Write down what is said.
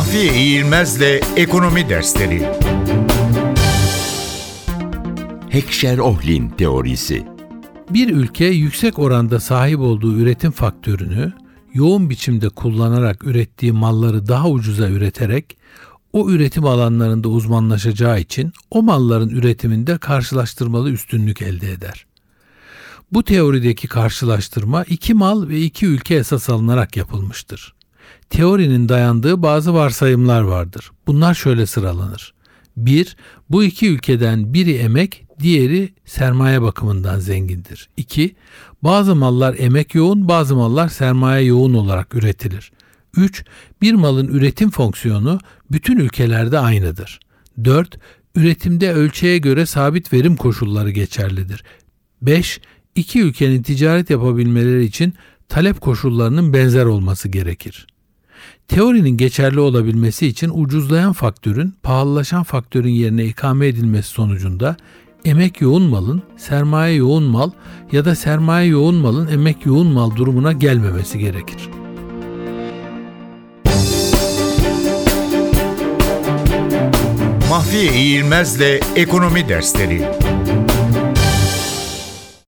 Mahfiye İğilmez'le Ekonomi Dersleri Heckscher-Ohlin teorisi. Bir ülke yüksek oranda sahip olduğu üretim faktörünü yoğun biçimde kullanarak ürettiği malları daha ucuza üreterek o üretim alanlarında uzmanlaşacağı için o malların üretiminde karşılaştırmalı üstünlük elde eder. Bu teorideki karşılaştırma iki mal ve iki ülke esas alınarak yapılmıştır. Teorinin dayandığı bazı varsayımlar vardır. Bunlar şöyle sıralanır. 1. Bu iki ülkeden biri emek, diğeri sermaye bakımından zengindir. 2. Bazı mallar emek yoğun, bazı mallar sermaye yoğun olarak üretilir. 3. Bir malın üretim fonksiyonu bütün ülkelerde aynıdır. 4. Üretimde ölçeğe göre sabit verim koşulları geçerlidir. 5. İki ülkenin ticaret yapabilmeleri için talep koşullarının benzer olması gerekir. Teorinin geçerli olabilmesi için ucuzlayan faktörün pahalılaşan faktörün yerine ikame edilmesi sonucunda emek yoğun malın sermaye yoğun mal ya da sermaye yoğun malın emek yoğun mal durumuna gelmemesi gerekir. Mahfiye İğilmez'le Ekonomi Dersleri